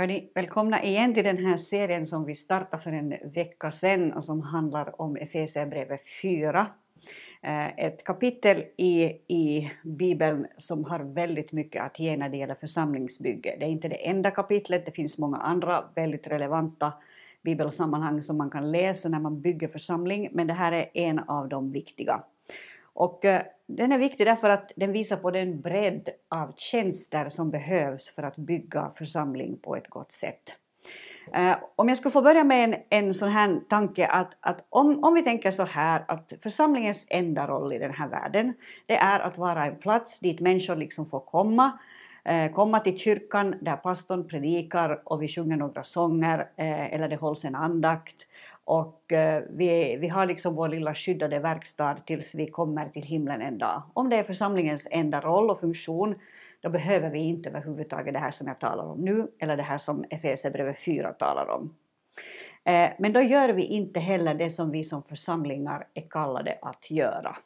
Hörni, välkomna igen till den här serien som vi startade för en vecka sedan och som handlar om Efesierbrevet 4. Eh, ett kapitel i, i Bibeln som har väldigt mycket att ge när det gäller församlingsbygge. Det är inte det enda kapitlet, det finns många andra väldigt relevanta bibelsammanhang som man kan läsa när man bygger församling, men det här är en av de viktiga. Och eh, den är viktig därför att den visar på den bredd av tjänster som behövs för att bygga församling på ett gott sätt. Eh, om jag skulle få börja med en, en sån här tanke att, att om, om vi tänker så här att församlingens enda roll i den här världen det är att vara en plats dit människor liksom får komma eh, komma till kyrkan där pastorn predikar och vi sjunger några sånger eller det hålls en andakt och eh, vi, vi har liksom vår lilla skyddade verkstad tills vi kommer till himlen en dag. Om det är församlingens enda roll och funktion, då behöver vi inte överhuvudtaget det här som jag talar om nu, eller det här som Efesierbrevet 4 talar om. Eh, men då gör vi inte heller det som vi som församlingar är kallade att göra.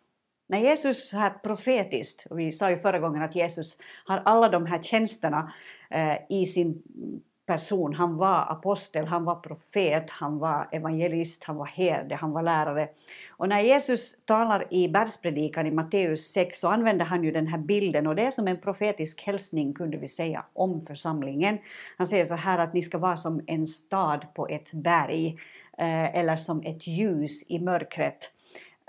När Jesus här profetiskt, och vi sa ju förra gången att Jesus har alla de här tjänsterna eh, i sin person. Han var apostel, han var profet, han var evangelist, han var herde, han var lärare. Och när Jesus talar i bergspredikan i Matteus 6 så använder han ju den här bilden och det är som en profetisk hälsning kunde vi säga om församlingen. Han säger så här att ni ska vara som en stad på ett berg eh, eller som ett ljus i mörkret.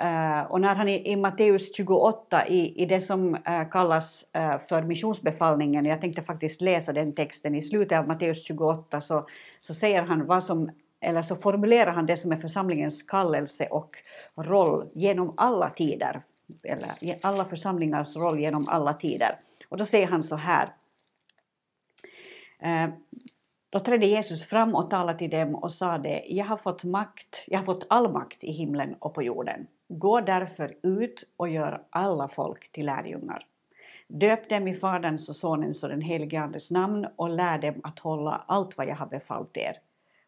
Uh, och när han i, i Matteus 28, i, i det som uh, kallas uh, för missionsbefallningen, jag tänkte faktiskt läsa den texten, i slutet av Matteus 28 så, så säger han vad som, eller så formulerar han det som är församlingens kallelse och roll genom alla tider, eller alla församlingars roll genom alla tider. Och då säger han så här. Då trädde Jesus fram och talade till dem och sade, jag har fått makt, jag har fått all makt i himlen och på jorden. Gå därför ut och gör alla folk till lärjungar. Döp dem i Faderns och Sonens och den helige Andes namn och lär dem att hålla allt vad jag har befallt er.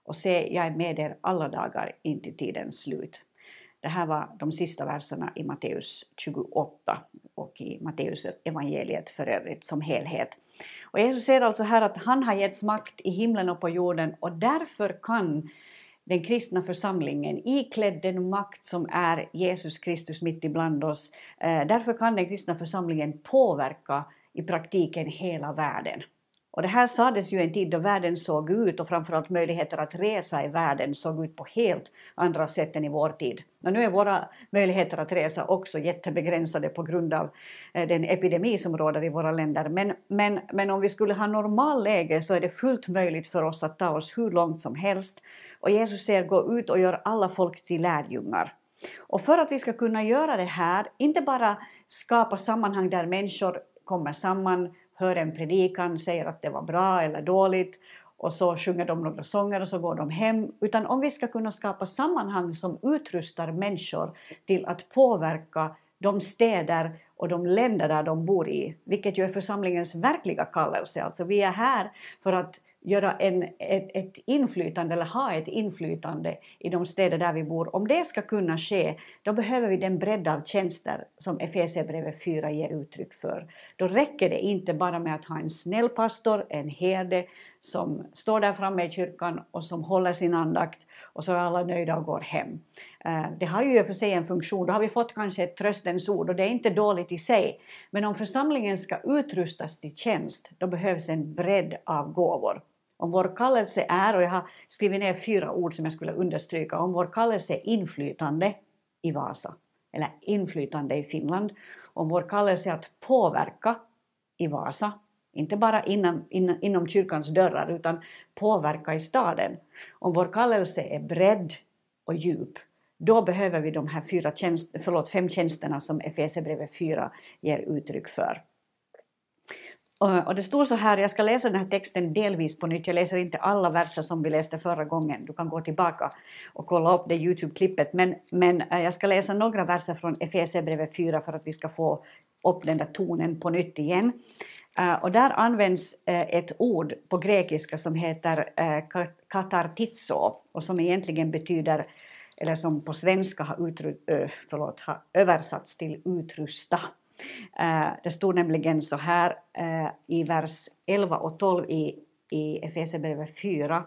Och se, jag är med er alla dagar in till tidens slut. Det här var de sista verserna i Matteus 28 och i Matteus evangeliet för övrigt som helhet. Och Jesus säger alltså här att han har getts makt i himlen och på jorden och därför kan den kristna församlingen iklädd den makt som är Jesus Kristus mitt ibland oss. Eh, därför kan den kristna församlingen påverka i praktiken hela världen. Och det här sades ju en tid då världen såg ut och framförallt möjligheter att resa i världen såg ut på helt andra sätt än i vår tid. Och nu är våra möjligheter att resa också jättebegränsade på grund av eh, den epidemi som råder i våra länder. Men, men, men om vi skulle ha normalläge så är det fullt möjligt för oss att ta oss hur långt som helst. Och Jesus säger gå ut och gör alla folk till lärjungar. Och för att vi ska kunna göra det här, inte bara skapa sammanhang där människor kommer samman hör en predikan, säger att det var bra eller dåligt och så sjunger de några sånger och så går de hem. Utan om vi ska kunna skapa sammanhang som utrustar människor till att påverka de städer och de länder där de bor i, vilket ju är församlingens verkliga kallelse. Alltså vi är här för att göra en, ett, ett, inflytande eller ha ett inflytande i de städer där vi bor. Om det ska kunna ske, då behöver vi den bredd av tjänster som Efesierbrevet 4 ger uttryck för. Då räcker det inte bara med att ha en snäll pastor, en herde som står där framme i kyrkan och som håller sin andakt och så är alla nöjda och går hem. Eh, det har ju i och för sig en funktion, då har vi fått kanske ett tröstens ord och det är inte dåligt i sig. Men om församlingen ska utrustas till tjänst, då behövs en bredd av gåvor. Om vår kallelse är, och jag har skrivit ner fyra ord som jag skulle understryka, om vår kallelse är inflytande i Vasa, eller inflytande i Finland, om vår kallelse är att påverka i Vasa, inte bara inom, inom, inom kyrkans dörrar utan påverka i staden. Om vår kallelse är bredd och djup, då behöver vi de här fyra tjänst, förlåt, fem tjänsterna som Efesierbrevet 4 ger uttryck för. Och det står så här, jag ska läsa den här texten delvis på nytt, jag läser inte alla verser som vi läste förra gången, du kan gå tillbaka och kolla upp det Youtube-klippet, men, men eh, jag ska läsa några verser från Efesierbrevet 4 för att vi ska få upp den där tonen på nytt igen. Eh, och där används eh, ett ord på grekiska som heter katartizo och som egentligen betyder, eller som på svenska har, utru, förlåt, har översatts till utrusta. Eh, det stod nämligen så här eh, i vers 11 och 12 i i Efesierbrevet 4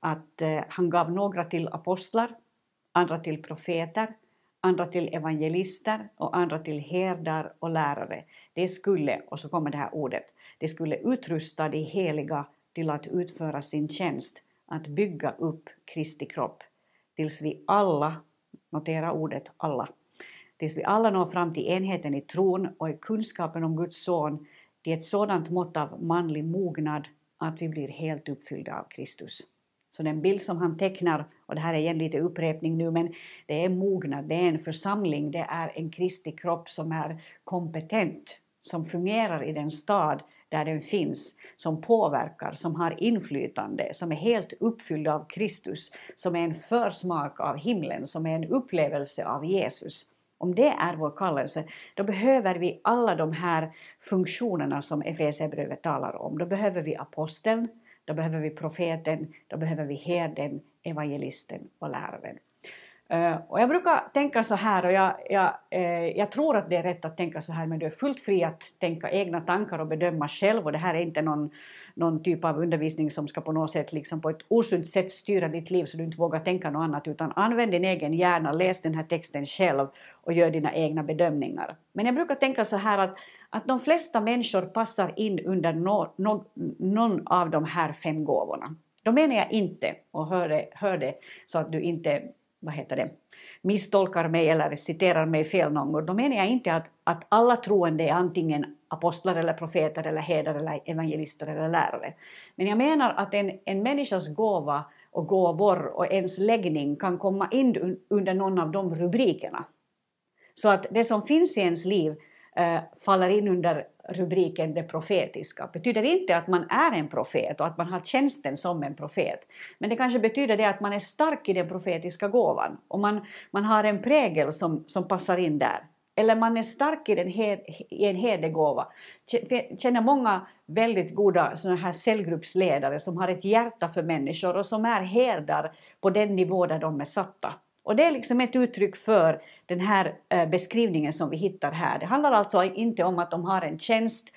att eh, han gav några till apostlar, andra till profeter, andra till evangelister och andra till herdar och lärare. Det skulle, och så kommer det här ordet, det skulle utrusta de heliga till att utföra sin tjänst, att bygga upp Kristi kropp, tills vi alla, notera ordet alla, tills vi alla når fram till enheten i tron och i kunskapen om Guds son, till ett sådant mått av manlig mognad att vi blir helt uppfyllda av Kristus. Så den bild som han tecknar, och det här är igen lite upprepning nu, men det är mognad, det är en församling, det är en Kristi kropp som är kompetent, som fungerar i den stad där den finns, som påverkar, som har inflytande, som är helt uppfylld av Kristus, som är en försmak av himlen, som är en upplevelse av Jesus. Om det är vår kallelse, då behöver vi alla de här funktionerna som Efesierbrevet talar om. Då behöver vi aposteln, då behöver vi profeten, då behöver vi herden, evangelisten och läraren. Eh, och jag brukar tänka så här, och jag, jag, eh, jag tror att det är rätt att tänka så här, men du är fullt fri att tänka egna tankar och bedöma själv, och det här är inte någon, någon typ av undervisning som ska på något sätt liksom på ett osunt sätt styra ditt liv så du inte vågar tänka något annat, utan använd din egen hjärna, läs den här texten själv och gör dina egna bedömningar. Men jag brukar tänka så här att, att de flesta människor passar in under no, no, någon av de här fem gåvorna. Då menar jag inte, och hör det, hör det så att du inte vad heter det, misstolkar mig eller citerar mig fel någon gång, då menar jag inte att, att alla troende är antingen apostlar eller profeter eller herdar eller evangelister eller lärare. Men jag menar att en, en människas gåva och gåvor och ens läggning kan komma in under någon av de rubrikerna. Så att det som finns i ens liv eh, faller in under rubriken det profetiska. betyder inte att man är en profet och att man har tjänsten som en profet. Men det kanske betyder det att man är stark i den profetiska gåvan och man, man har en prägel som, som passar in där. Eller man är stark i, den her, i en herdegåva. känner många väldigt goda såna här cellgruppsledare som har ett hjärta för människor och som är herdar på den nivå där de är satta. Och det är liksom ett uttryck för den här eh, beskrivningen som vi hittar här. Det handlar alltså inte om att de har en tjänst,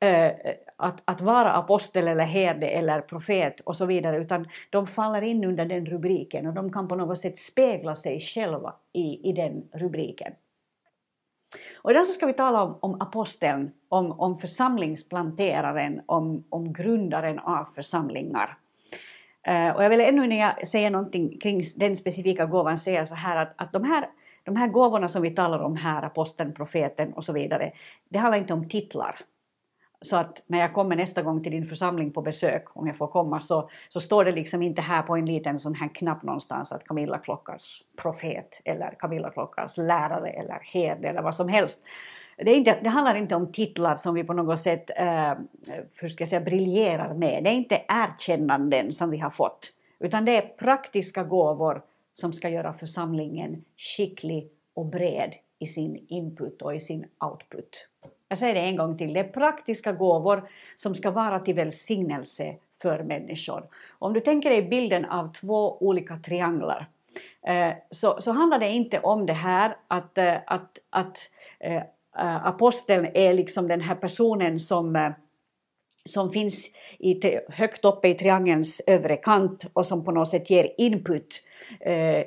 eh, att, att vara apostel eller herde eller profet och så vidare, utan de faller in under den rubriken och de kan på något sätt spegla sig själva i, i den rubriken. Och idag så ska vi tala om, om aposteln, om, om församlingsplanteraren, om, om grundaren av församlingar. Uh, och jag vill ännu innan jag säger någonting kring den specifika gåvan säga så här att, att de, här, de här gåvorna som vi talar om här, aposteln, profeten och så vidare, det handlar inte om titlar. Så att när jag kommer nästa gång till din församling på besök, om jag får komma, så, så står det liksom inte här på en liten sån här knapp någonstans att Camilla Klockars profet eller Camilla Klockars lärare eller herde eller vad som helst. Det, inte, det handlar inte om titlar som vi på något sätt eh, hur ska jag säga, briljerar med. Det är inte erkännanden som vi har fått, utan det är praktiska gåvor som ska göra församlingen skicklig och bred i sin input och i sin output. Jag säger det en gång till, det är praktiska gåvor som ska vara till välsignelse för människor. Om du tänker dig bilden av två olika trianglar eh, så, så handlar det inte om det här att, eh, att, att eh, Eh, aposteln är liksom den här personen som eh, som finns i, högt uppe i triangelns övre kant och som på något sätt ger input eh,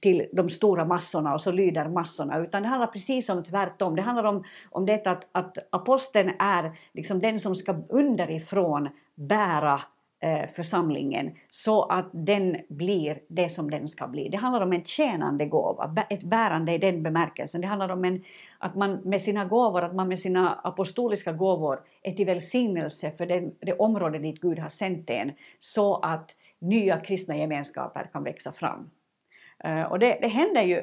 till de stora massorna och så lyder massorna. Utan det handlar precis om tvärtom. Det handlar om, om det att, att aposteln är liksom den som ska underifrån bära Eh, församlingen så att den blir det som den ska bli. Det handlar om en tjänande gåva, ett bärande i den bemärkelsen. Det handlar om en, att man med sina gåvor, att man med sina apostoliska gåvor är till välsignelse för den, det område dit Gud har sänt en så att nya kristna gemenskaper kan växa fram. Eh, och det, det händer ju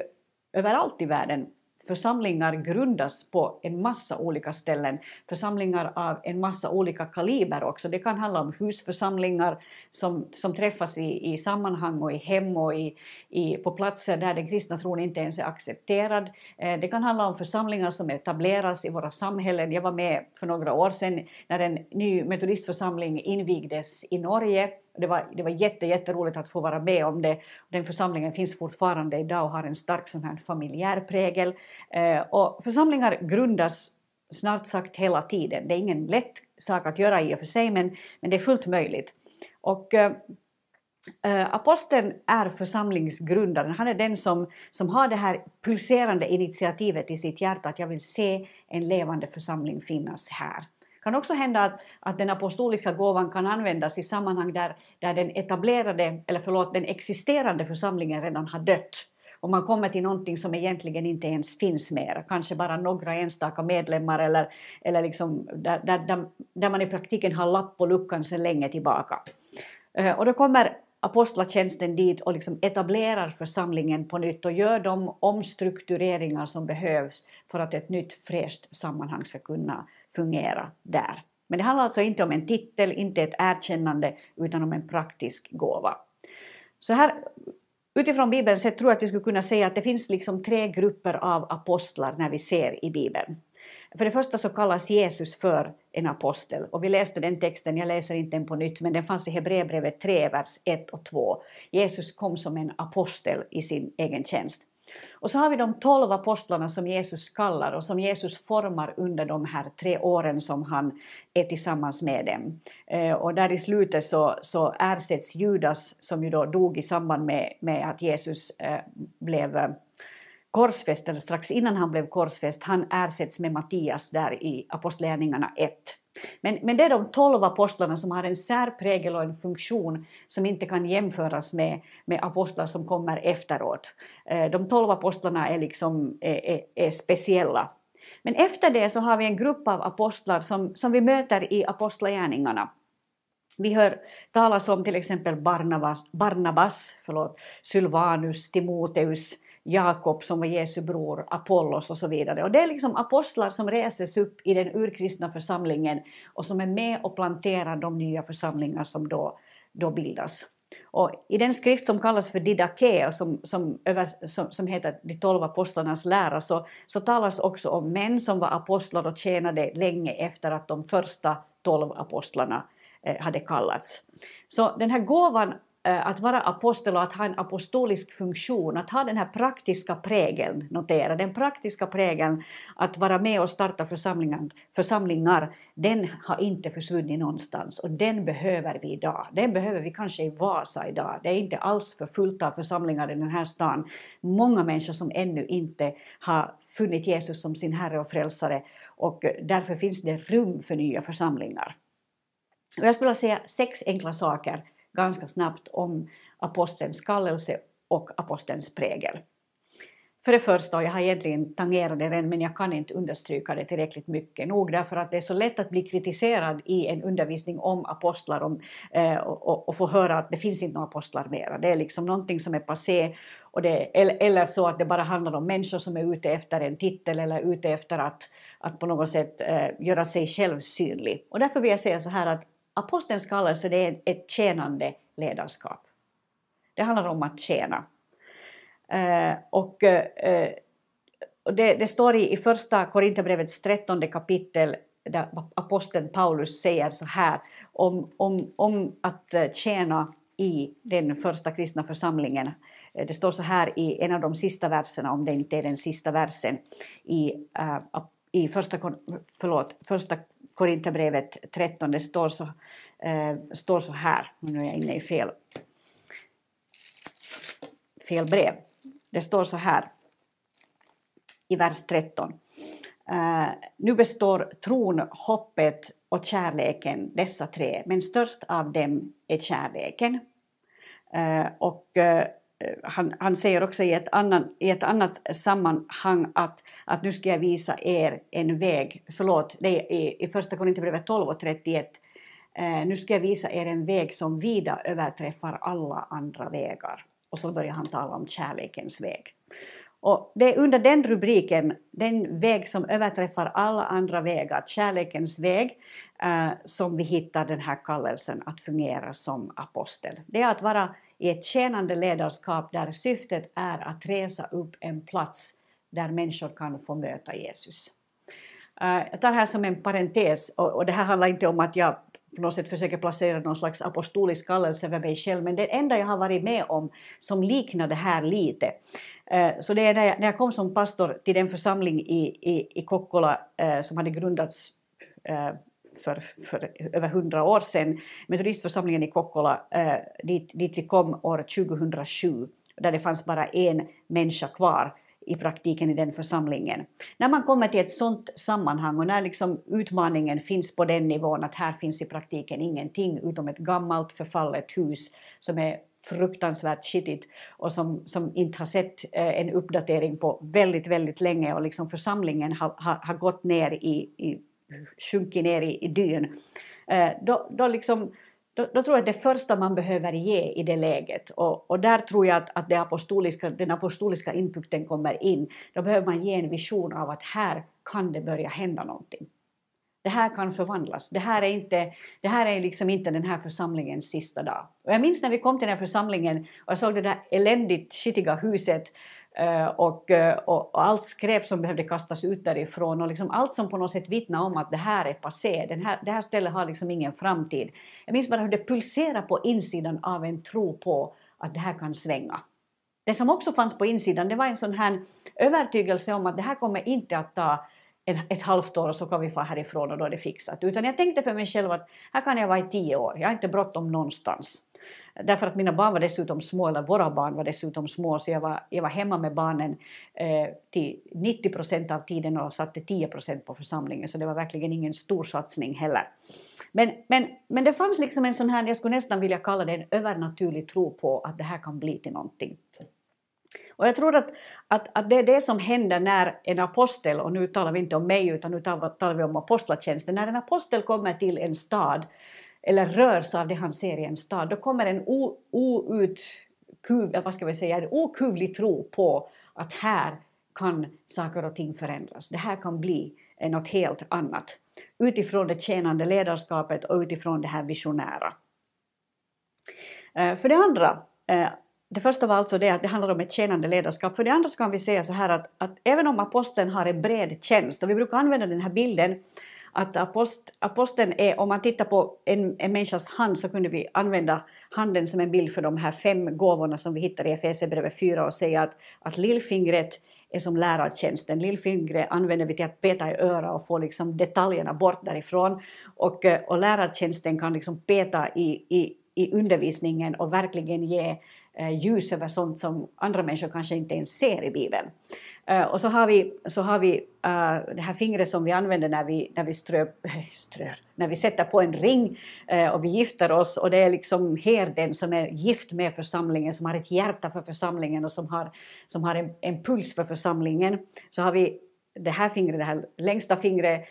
överallt i världen Församlingar grundas på en massa olika ställen, församlingar av en massa olika kaliber också. Det kan handla om husförsamlingar som, som träffas i, i sammanhang och i hem och i, i, på platser där den kristna tron inte ens är accepterad. Eh, det kan handla om församlingar som etableras i våra samhällen. Jag var med för några år sedan när en ny metodistförsamling invigdes i Norge det var, det var jätte, jätteroligt att få vara med om det. Den församlingen finns fortfarande idag och har en stark sån här familjär prägel. Eh, och församlingar grundas snart sagt hela tiden. Det är ingen lätt sak att göra i och för sig, men, men det är fullt möjligt. Och eh, eh aposteln är församlingsgrundaren, han är den som, som har det här pulserande initiativet i sitt hjärta att jag vill se en levande församling finnas här. Det kan också hända att, att den apostoliska gåvan kan användas i sammanhang där, där den etablerade, eller förlåt, den existerande församlingen redan har dött och man kommer till någonting som egentligen inte ens finns mer, kanske bara några enstaka medlemmar eller, eller liksom där, där, där man i praktiken har lapp på luckan sedan länge tillbaka. Eh, och då kommer apostlatjänsten dit och liksom etablerar församlingen på nytt och gör de omstruktureringar som behövs för att ett nytt fräscht sammanhang ska kunna fungera där. Men det handlar alltså inte om en titel, inte ett erkännande, utan om en praktisk gåva. Så här Utifrån Bibeln sett tror jag att vi skulle kunna säga att det finns liksom tre grupper av apostlar när vi ser i Bibeln. För det första så kallas Jesus för en apostel och vi läste den texten, jag läser inte den på nytt, men den fanns i Hebreerbrevet 3, vers 1 och 2. Jesus kom som en apostel i sin egen tjänst. Och så har vi de tolv apostlarna som Jesus kallar och som Jesus formar under de här tre åren som han är tillsammans med dem. Eh, och där i slutet så, så ersätts Judas, som ju då dog i samband med, med att Jesus eh, blev eh, korsfäst, eller strax innan han blev korsfäst, han ersätts med Mattias där i Apostlagärningarna 1. Men, men det är de tolv apostlarna som har en särprägel och en funktion som inte kan jämföras med, med apostlar som kommer efteråt. Eh, de tolv apostlarna är, liksom, är, är, är speciella. Men efter det så har vi en grupp av apostlar som, som vi möter i apostlagärningarna. Vi hör talas om till exempel Barnabas, Barnabas förlåt, Sylvanus, Timoteus, Jakob som var Jesu bror, Apollos och så vidare. Och det är liksom apostlar som reses upp i den urkristna församlingen och som är med och planterar de nya församlingar som då, då bildas. Och I den skrift som kallas för Didaké som, som, som, som heter De tolv apostlarnas lära så, så talas också om män som var apostlar och tjänade länge efter att de första tolv apostlarna eh, hade kallats. Så den här gåvan Eh, att vara apostel och att ha en apostolisk funktion, att ha den här praktiska prägeln, notera den praktiska prägeln att vara med och starta församlingar, församlingar, den har inte försvunnit någonstans och den behöver vi idag. Den behöver vi kanske i Vasa idag. Det är inte alls för fullt av församlingar i den här stan. Många människor som ännu inte har funnit Jesus som sin Herre och Frälsare och därför finns det rum för nya församlingar. Och jag skulle vilja säga sex enkla saker ganska snabbt om apostelns kallelse och apostelns prägel. För det första, och jag har egentligen tangerat det redan men jag kan inte understryka det tillräckligt mycket nog därför att det är så lätt att bli kritiserad i en undervisning om apostlar om, eh, och, och, få höra att det finns inte några apostlar mera. Det är liksom någonting som är passé och det, eller, eller så att det bara handlar om människor som är ute efter en titel eller ute efter att, att på något sätt eh, göra sig själv synlig. Och därför vill jag säga så här att apostelns kallelse det är ett tjänande ledarskap. Det handlar om att tjäna. Eh, och, eh, och det, det, står i, i första Korinthierbrevets trettonde kapitel där aposteln Paulus säger så här om, om, om att eh, tjäna i den första kristna församlingen. Eh, det står så här i en av de sista verserna, om det inte är den sista versen, i, uh, i första, förlåt, första Korinthierbrevet 13, det står så, eh, står så här, nu är jag inne i fel, fel brev. Det står så här i vers 13. Uh, eh, nu består tron, hoppet och kärleken, dessa tre, men störst av dem är kärleken. Uh, och uh, Eh, han, han, säger också i ett, annan, i ett annat sammanhang att, att nu ska jag visa er en väg, förlåt, det är i, i första Korinthierbrevet 12 och 31, eh, nu ska jag visa er en väg som vida överträffar alla andra vägar. Och så börjar han tala om kärlekens väg. Och det är under den rubriken, den väg som överträffar alla andra vägar, kärlekens väg, eh, som vi hittar den här kallelsen att fungera som apostel. Det är att vara i ett tjänande ledarskap där syftet är att resa upp en plats där människor kan få möta Jesus. Eh, jag tar det här som en parentes och det här handlar inte om att jag på något sätt försöker placera någon slags apostolisk kallelse över mig själv, men det enda jag har varit med om som liknar det här lite. Eh, så det är när jag, när jag kom som pastor till den församling i, i, i Kokkola eh, som hade grundats eh, för, för över hundra år sedan. Metodistförsamlingen i Kokkola, dit, dit vi kom år 2007, där det fanns bara en människa kvar i praktiken i den församlingen. När man kommer till ett sådant sammanhang och när liksom utmaningen finns på den nivån att här finns i praktiken ingenting utom ett gammalt förfallet hus som är fruktansvärt skitigt och som, som inte har sett eh, en uppdatering på väldigt, väldigt länge och liksom församlingen har, har, har gått ner i, i sjunkit ner i, i dyn. Eh, då, då, liksom, då, då, tror jag att det första man behöver ge i det läget, och, och där tror jag att, att det apostoliska, den apostoliska inputen kommer in, då behöver man ge en vision av att här kan det börja hända någonting. Det här kan förvandlas. Det här är, inte, det här är liksom inte den här församlingens sista dag. Och jag minns när vi kom till den här församlingen och jag såg det där eländigt skitiga huset Eh, och, eh, och, och, allt skräp som behövde kastas ut därifrån och liksom allt som på något sätt vittnar om att det här är passé, den här, det här stället har liksom ingen framtid. Jag minns bara hur det pulserar på insidan av en tro på att det här kan svänga. Det som också fanns på insidan det var en sån här övertygelse om att det här kommer inte att ta ett halvt år och så kan vi få härifrån och då är det fixat. Utan jag tänkte för mig själv att här kan jag vara i tio år, jag har inte bråttom någonstans. Därför att mina barn var dessutom små, eller våra barn var dessutom små, så jag var, jag var hemma med barnen eh, till 90 procent av tiden och satte 10 procent på församlingen, så det var verkligen ingen stor satsning heller. Men, men, men det fanns liksom en sån här, jag skulle nästan vilja kalla det en övernaturlig tro på att det här kan bli till någonting. Och jag tror att, att, att det är det som händer när en apostel, och nu talar vi inte om mig utan nu talar vi om apostlatjänsten, när en apostel kommer till en stad eller rörs av det han ser i en stad, då kommer en outkuvlig vad ska vi säga, en okuvlig tro på att här kan saker och ting förändras. Det här kan bli något helt annat utifrån det tjänande ledarskapet och utifrån det här visionära. Eh, för det andra, eh, det första var alltså det att det handlar om ett tjänande ledarskap. För det andra så kan vi säga så här att, att även om aposteln har en bred tjänst, och vi brukar använda den här bilden att apost, aposteln är, om man tittar på en, en människas hand så kunde vi använda handen som en bild för de här fem gåvorna som vi hittar i Efesierbrevet 4 och säga att, att lillfingret är som lärartjänsten. Lillfingret använder vi till att peta i öra och få liksom detaljerna bort därifrån. Och, eh, och lärartjänsten kan liksom peta i, i, i undervisningen och verkligen ge Eh, ljus över sånt som andra människor kanske inte ens ser i Bibeln. Eh, och så har vi, så har vi uh, det här fingret som vi använder när vi, när vi strö, strör, när vi sätter på en ring uh, och vi gifter oss och det är liksom herden som är gift med församlingen, som har ett hjärta för församlingen och som har, som har en, en puls för församlingen. Så har vi det här fingret, det här längsta fingret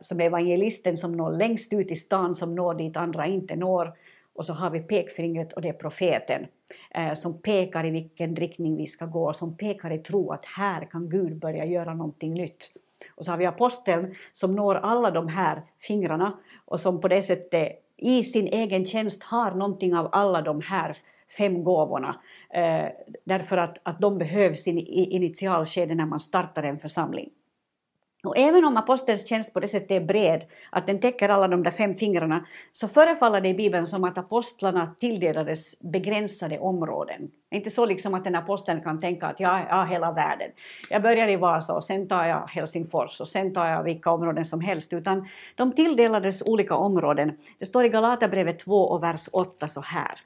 som är evangelisten som når längst ut i stan, som når dit andra inte når. Och så har vi pekfingret och det är profeten Eh, som pekar i vilken riktning vi ska gå, som pekar i tro att här kan Gud börja göra någonting nytt. Och så har vi aposteln som når alla de här fingrarna och som på det sättet i sin egen tjänst har någonting av alla de här fem gåvorna eh, därför att, att de behövs i initialskedet när man startar en församling. Och även om apostelns tjänst på det sättet är bred, att den täcker alla de där fem fingrarna, så förefaller det i Bibeln som att apostlarna tilldelades begränsade områden. Inte så liksom att en apostel kan tänka att jag har hela världen. Jag börjar i Vasa och sen tar jag Helsingfors och sen tar jag vilka områden som helst, utan de tilldelades olika områden. Det står i Galaterbrevet 2 och vers 8 så här.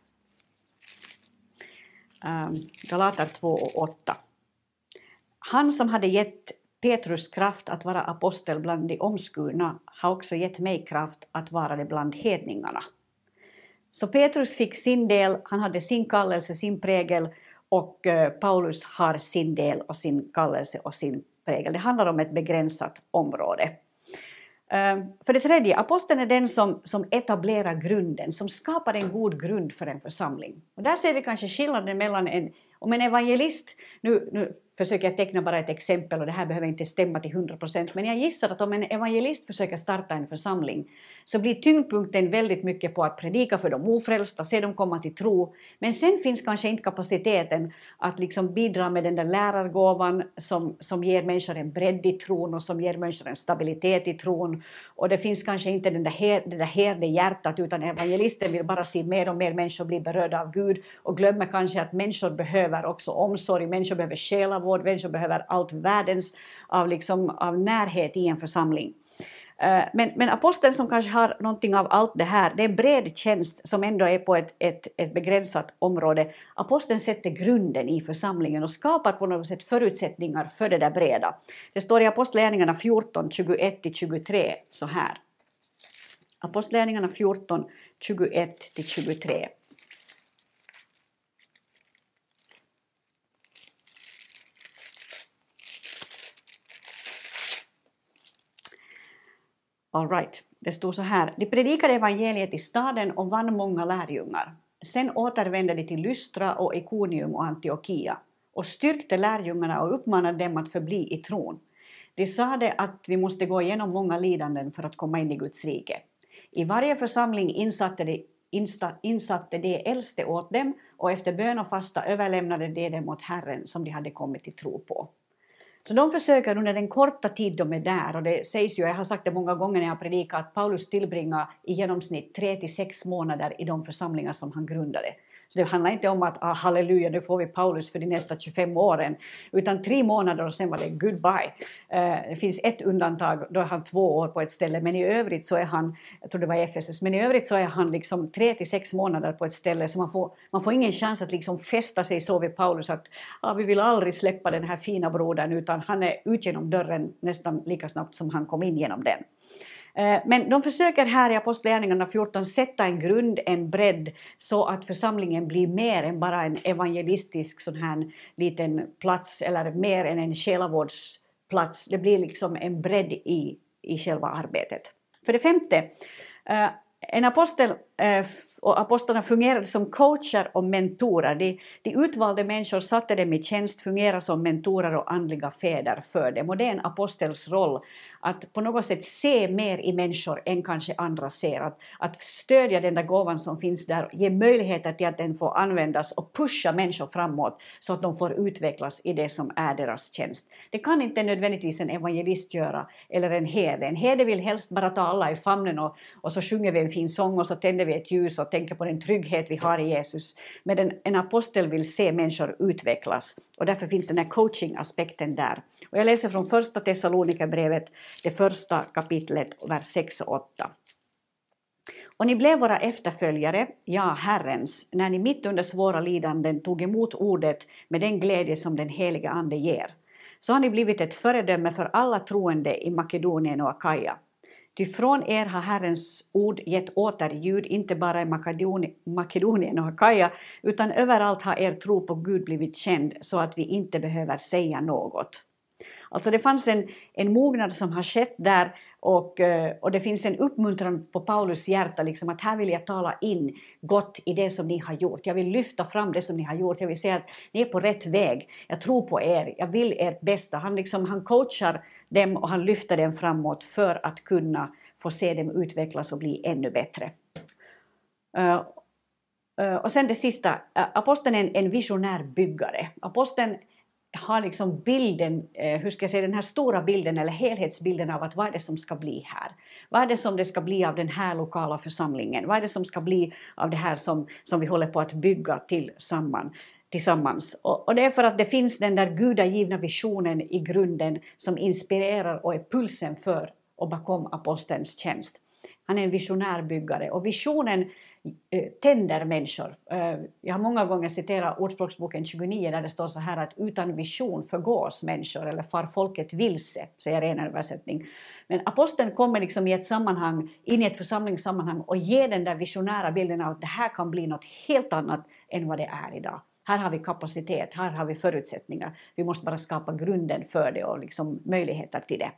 Ehm, Galater 2 och 8. Han som hade gett Petrus kraft att vara apostel bland de omskurna har också gett mig kraft att vara det bland hedningarna. Så Petrus fick sin del, han hade sin kallelse, sin prägel och eh, Paulus har sin del och sin kallelse och sin prägel. Det handlar om ett begränsat område. Eh, för det tredje, aposteln är den som, som etablerar grunden, som skapar en god grund för en församling. Och där ser vi kanske skillnaden mellan en om en evangelist, nu, nu försöker jag teckna bara ett exempel och det här behöver inte stämma till 100 procent, men jag gissar att om en evangelist försöker starta en församling så blir tyngdpunkten väldigt mycket på att predika för de ofrälsta, se dem komma till tro, men sen finns kanske inte kapaciteten att liksom bidra med den där lärargåvan som, som ger människor en bredd i tron och som ger människor en stabilitet i tron. Och det finns kanske inte den där, her, det där herde hjärtat utan evangelisten vill bara se mer och mer människor bli berörda av Gud och glömmer kanske att människor behöver också omsorg, människor behöver själavård, människor behöver allt världens av, liksom, av närhet i en församling. Eh, men, men aposteln som kanske har någonting av allt det här, det är en bred tjänst som ändå är på ett, ett, ett begränsat område. Aposteln sätter grunden i församlingen och skapar på något sätt förutsättningar för det där breda. Det står i Apostlagärningarna 14, 21-23 så här. Apostlagärningarna 14, 21-23. All right. Det stod så här. De predikade evangeliet i staden och vann många lärjungar. Sen återvände de till Lystra och Ikonium och Antiochia och styrkte lärjungarna och uppmanade dem att förbli i tron. De sade att vi måste gå igenom många lidanden för att komma in i Guds rike. I varje församling insatte de, insta, insatte de äldste åt dem och efter bön och fasta överlämnade de dem åt Herren som de hade kommit till tro på. Så de försöker under den korta tid de är där, och det sägs ju, jag har sagt det många gånger när jag predikar, att Paulus tillbringar i genomsnitt tre till sex månader i de församlingar som han grundade. Så det handlar inte om att ah, halleluja, nu får vi Paulus för de nästa 25 åren, utan tre månader och sen var det goodbye. Eh, det finns ett undantag, då är han två år på ett ställe, men i övrigt så är han, jag tror det var Efesus, men i övrigt så är han liksom tre till sex månader på ett ställe, så man får, man får ingen chans att liksom fästa sig så vid Paulus att ah, vi vill aldrig släppa den här fina brodern, utan han är ut genom dörren nästan lika snabbt som han kom in genom den. Eh, men de försöker här i Apostlagärningarna 14 sätta en grund, en bredd, så att församlingen blir mer än bara en evangelistisk sån här liten plats eller mer än en själavårdsplats. Det blir liksom en bredd i, i själva arbetet. För det femte, eh, en apostel eh, och apostlarna fungerade som coacher och mentorer. De, de utvalde människor, satte dem i tjänst, fungerade som mentorer och andliga fäder för dem. Och det är en apostels roll att på något sätt se mer i människor än kanske andra ser. Att, att stödja den där gåvan som finns där, ge möjligheter till att den får användas och pusha människor framåt så att de får utvecklas i det som är deras tjänst. Det kan inte nödvändigtvis en evangelist göra eller en herde. En herde vill helst bara ta alla i famnen och, och så sjunger vi en fin sång och så tänder vi ett ljus och tänker på den trygghet vi har i Jesus. Men en, en apostel vill se människor utvecklas och därför finns den här coaching-aspekten där. Och jag läser från första Thessalonikerbrevet det första kapitlet, vers 6 och 8. Och ni blev våra efterföljare, ja, Herrens, när ni mitt under svåra lidanden tog emot ordet med den glädje som den heliga Ande ger. Så har ni blivit ett föredöme för alla troende i Makedonien och Akaja. Ty från er har Herrens ord gett återljud, inte bara i Makedonien och Akaja, utan överallt har er tro på Gud blivit känd så att vi inte behöver säga något. Alltså det fanns en, en mognad som har skett där och, eh, och det finns en uppmuntran på Paulus hjärta, liksom att här vill jag tala in gott i det som ni har gjort. Jag vill lyfta fram det som ni har gjort. Jag vill säga att ni är på rätt väg. Jag tror på er. Jag vill ert bästa. Han, liksom, han coachar dem och han lyfter dem framåt för att kunna få se dem utvecklas och bli ännu bättre. Uh, uh, och sen det sista, uh, aposteln är en, en visionär byggare. Aposteln har liksom bilden, eh, hur ska jag säga, den här stora bilden eller helhetsbilden av att vad är det som ska bli här? Vad är det som det ska bli av den här lokala församlingen? Vad är det som ska bli av det här som, som vi håller på att bygga tillsammans? tillsammans. Och, och det är för att det finns den där gudagivna visionen i grunden som inspirerar och är pulsen för och bakom apostelns tjänst. Han är en visionär byggare och visionen Eh, Eh, tänder människor. Eh, jag har många gånger citerat Ordspråksboken 29 där det står så här att utan vision förgås människor eller far folket vilse, säger en översättning. Men aposteln kommer liksom i ett sammanhang, in i ett församlingssammanhang och ger den där visionära bilden av att det här kan bli något helt annat än vad det är idag. Här har vi kapacitet, här har vi förutsättningar. Vi måste bara skapa grunden för det och liksom möjligheter till det.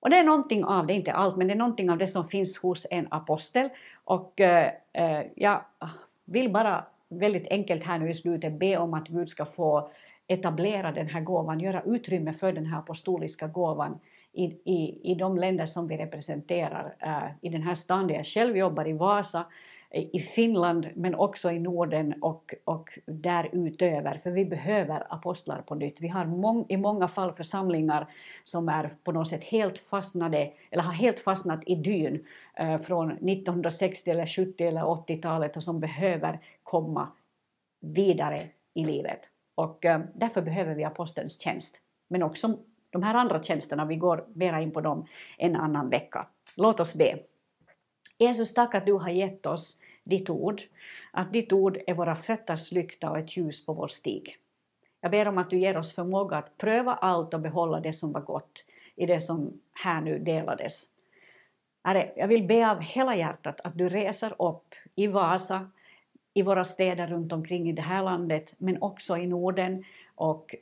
Och det är någonting av det, är inte allt, men det är någonting av det som finns hos en apostel. Och eh, eh, jag vill bara väldigt enkelt här nu i slutet be om att Gud ska få etablera den här gåvan, göra utrymme för den här apostoliska gåvan i, i, i de länder som vi representerar. Eh, I den här stan där jag själv jobbar, i Vasa, i Finland men också i Norden och, och därutöver, för vi behöver apostlar på nytt. Vi har mång, i många fall församlingar som är på något sätt helt fastnade, eller har helt fastnat i dyn eh, från 1960 eller 70 eller 80-talet och som behöver komma vidare i livet. Och eh, därför behöver vi apostelns tjänst, men också De här andra tjänsterna, vi går mera in på dem en annan vecka. Låt oss be. Jesus, tack att du har gett oss ditt ord, att ditt ord är våra fötters lykta och ett ljus på vår stig. Jag ber om att du ger oss förmåga att pröva allt och behålla det som var gott i det som här nu delades. Herre, jag vill be av hela hjärtat att du reser upp i Vasa, i våra städer runt omkring i det här landet, men också i Norden och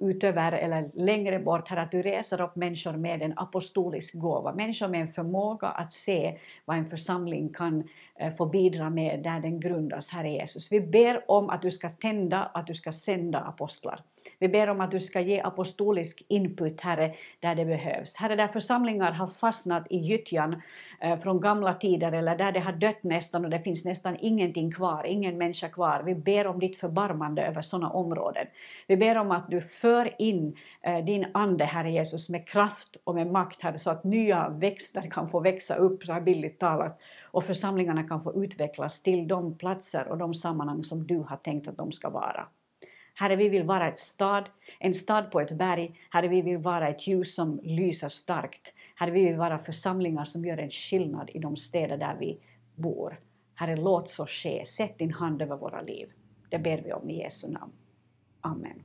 utöver eller längre bort, här att du reser upp människor med en apostolisk gåva, människor med en förmåga att se vad en församling kan eh, få bidra med där den grundas, Herre Jesus. Vi ber om att du ska tända, att du ska sända apostlar. Vi ber om att du ska ge apostolisk input, Herre, där det behövs. Herre, där församlingar har fastnat i gyttjan eh, från gamla tider eller där det har dött nästan och det finns nästan ingenting kvar, ingen människa kvar. Vi ber om ditt förbarmande över sådana områden. Vi ber om att du för in eh, din Ande, Herre Jesus, med kraft och med makt, Herre, så att nya växter kan få växa upp, så här billigt talat, och församlingarna kan få utvecklas till de platser och de sammanhang som du har tänkt att de ska vara. Herre, vi vill vara ett stad, en stad på ett berg. Herre, vi vill vara ett ljus som lyser starkt. Herre, vi vill vara församlingar som gör en skillnad i de städer där vi bor. Herre, låt så ske. Sätt din hand över våra liv. Det ber vi om i Jesu namn. Amen.